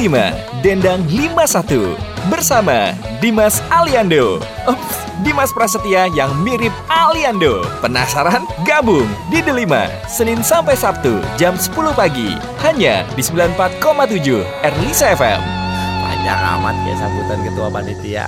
Delima, Dendang 51 bersama Dimas Aliando. Ups, Dimas Prasetya yang mirip Aliando. Penasaran? Gabung di Delima, Senin sampai Sabtu jam 10 pagi. Hanya di 94,7 Erlisa FM. Panjang amat ya sambutan ketua panitia.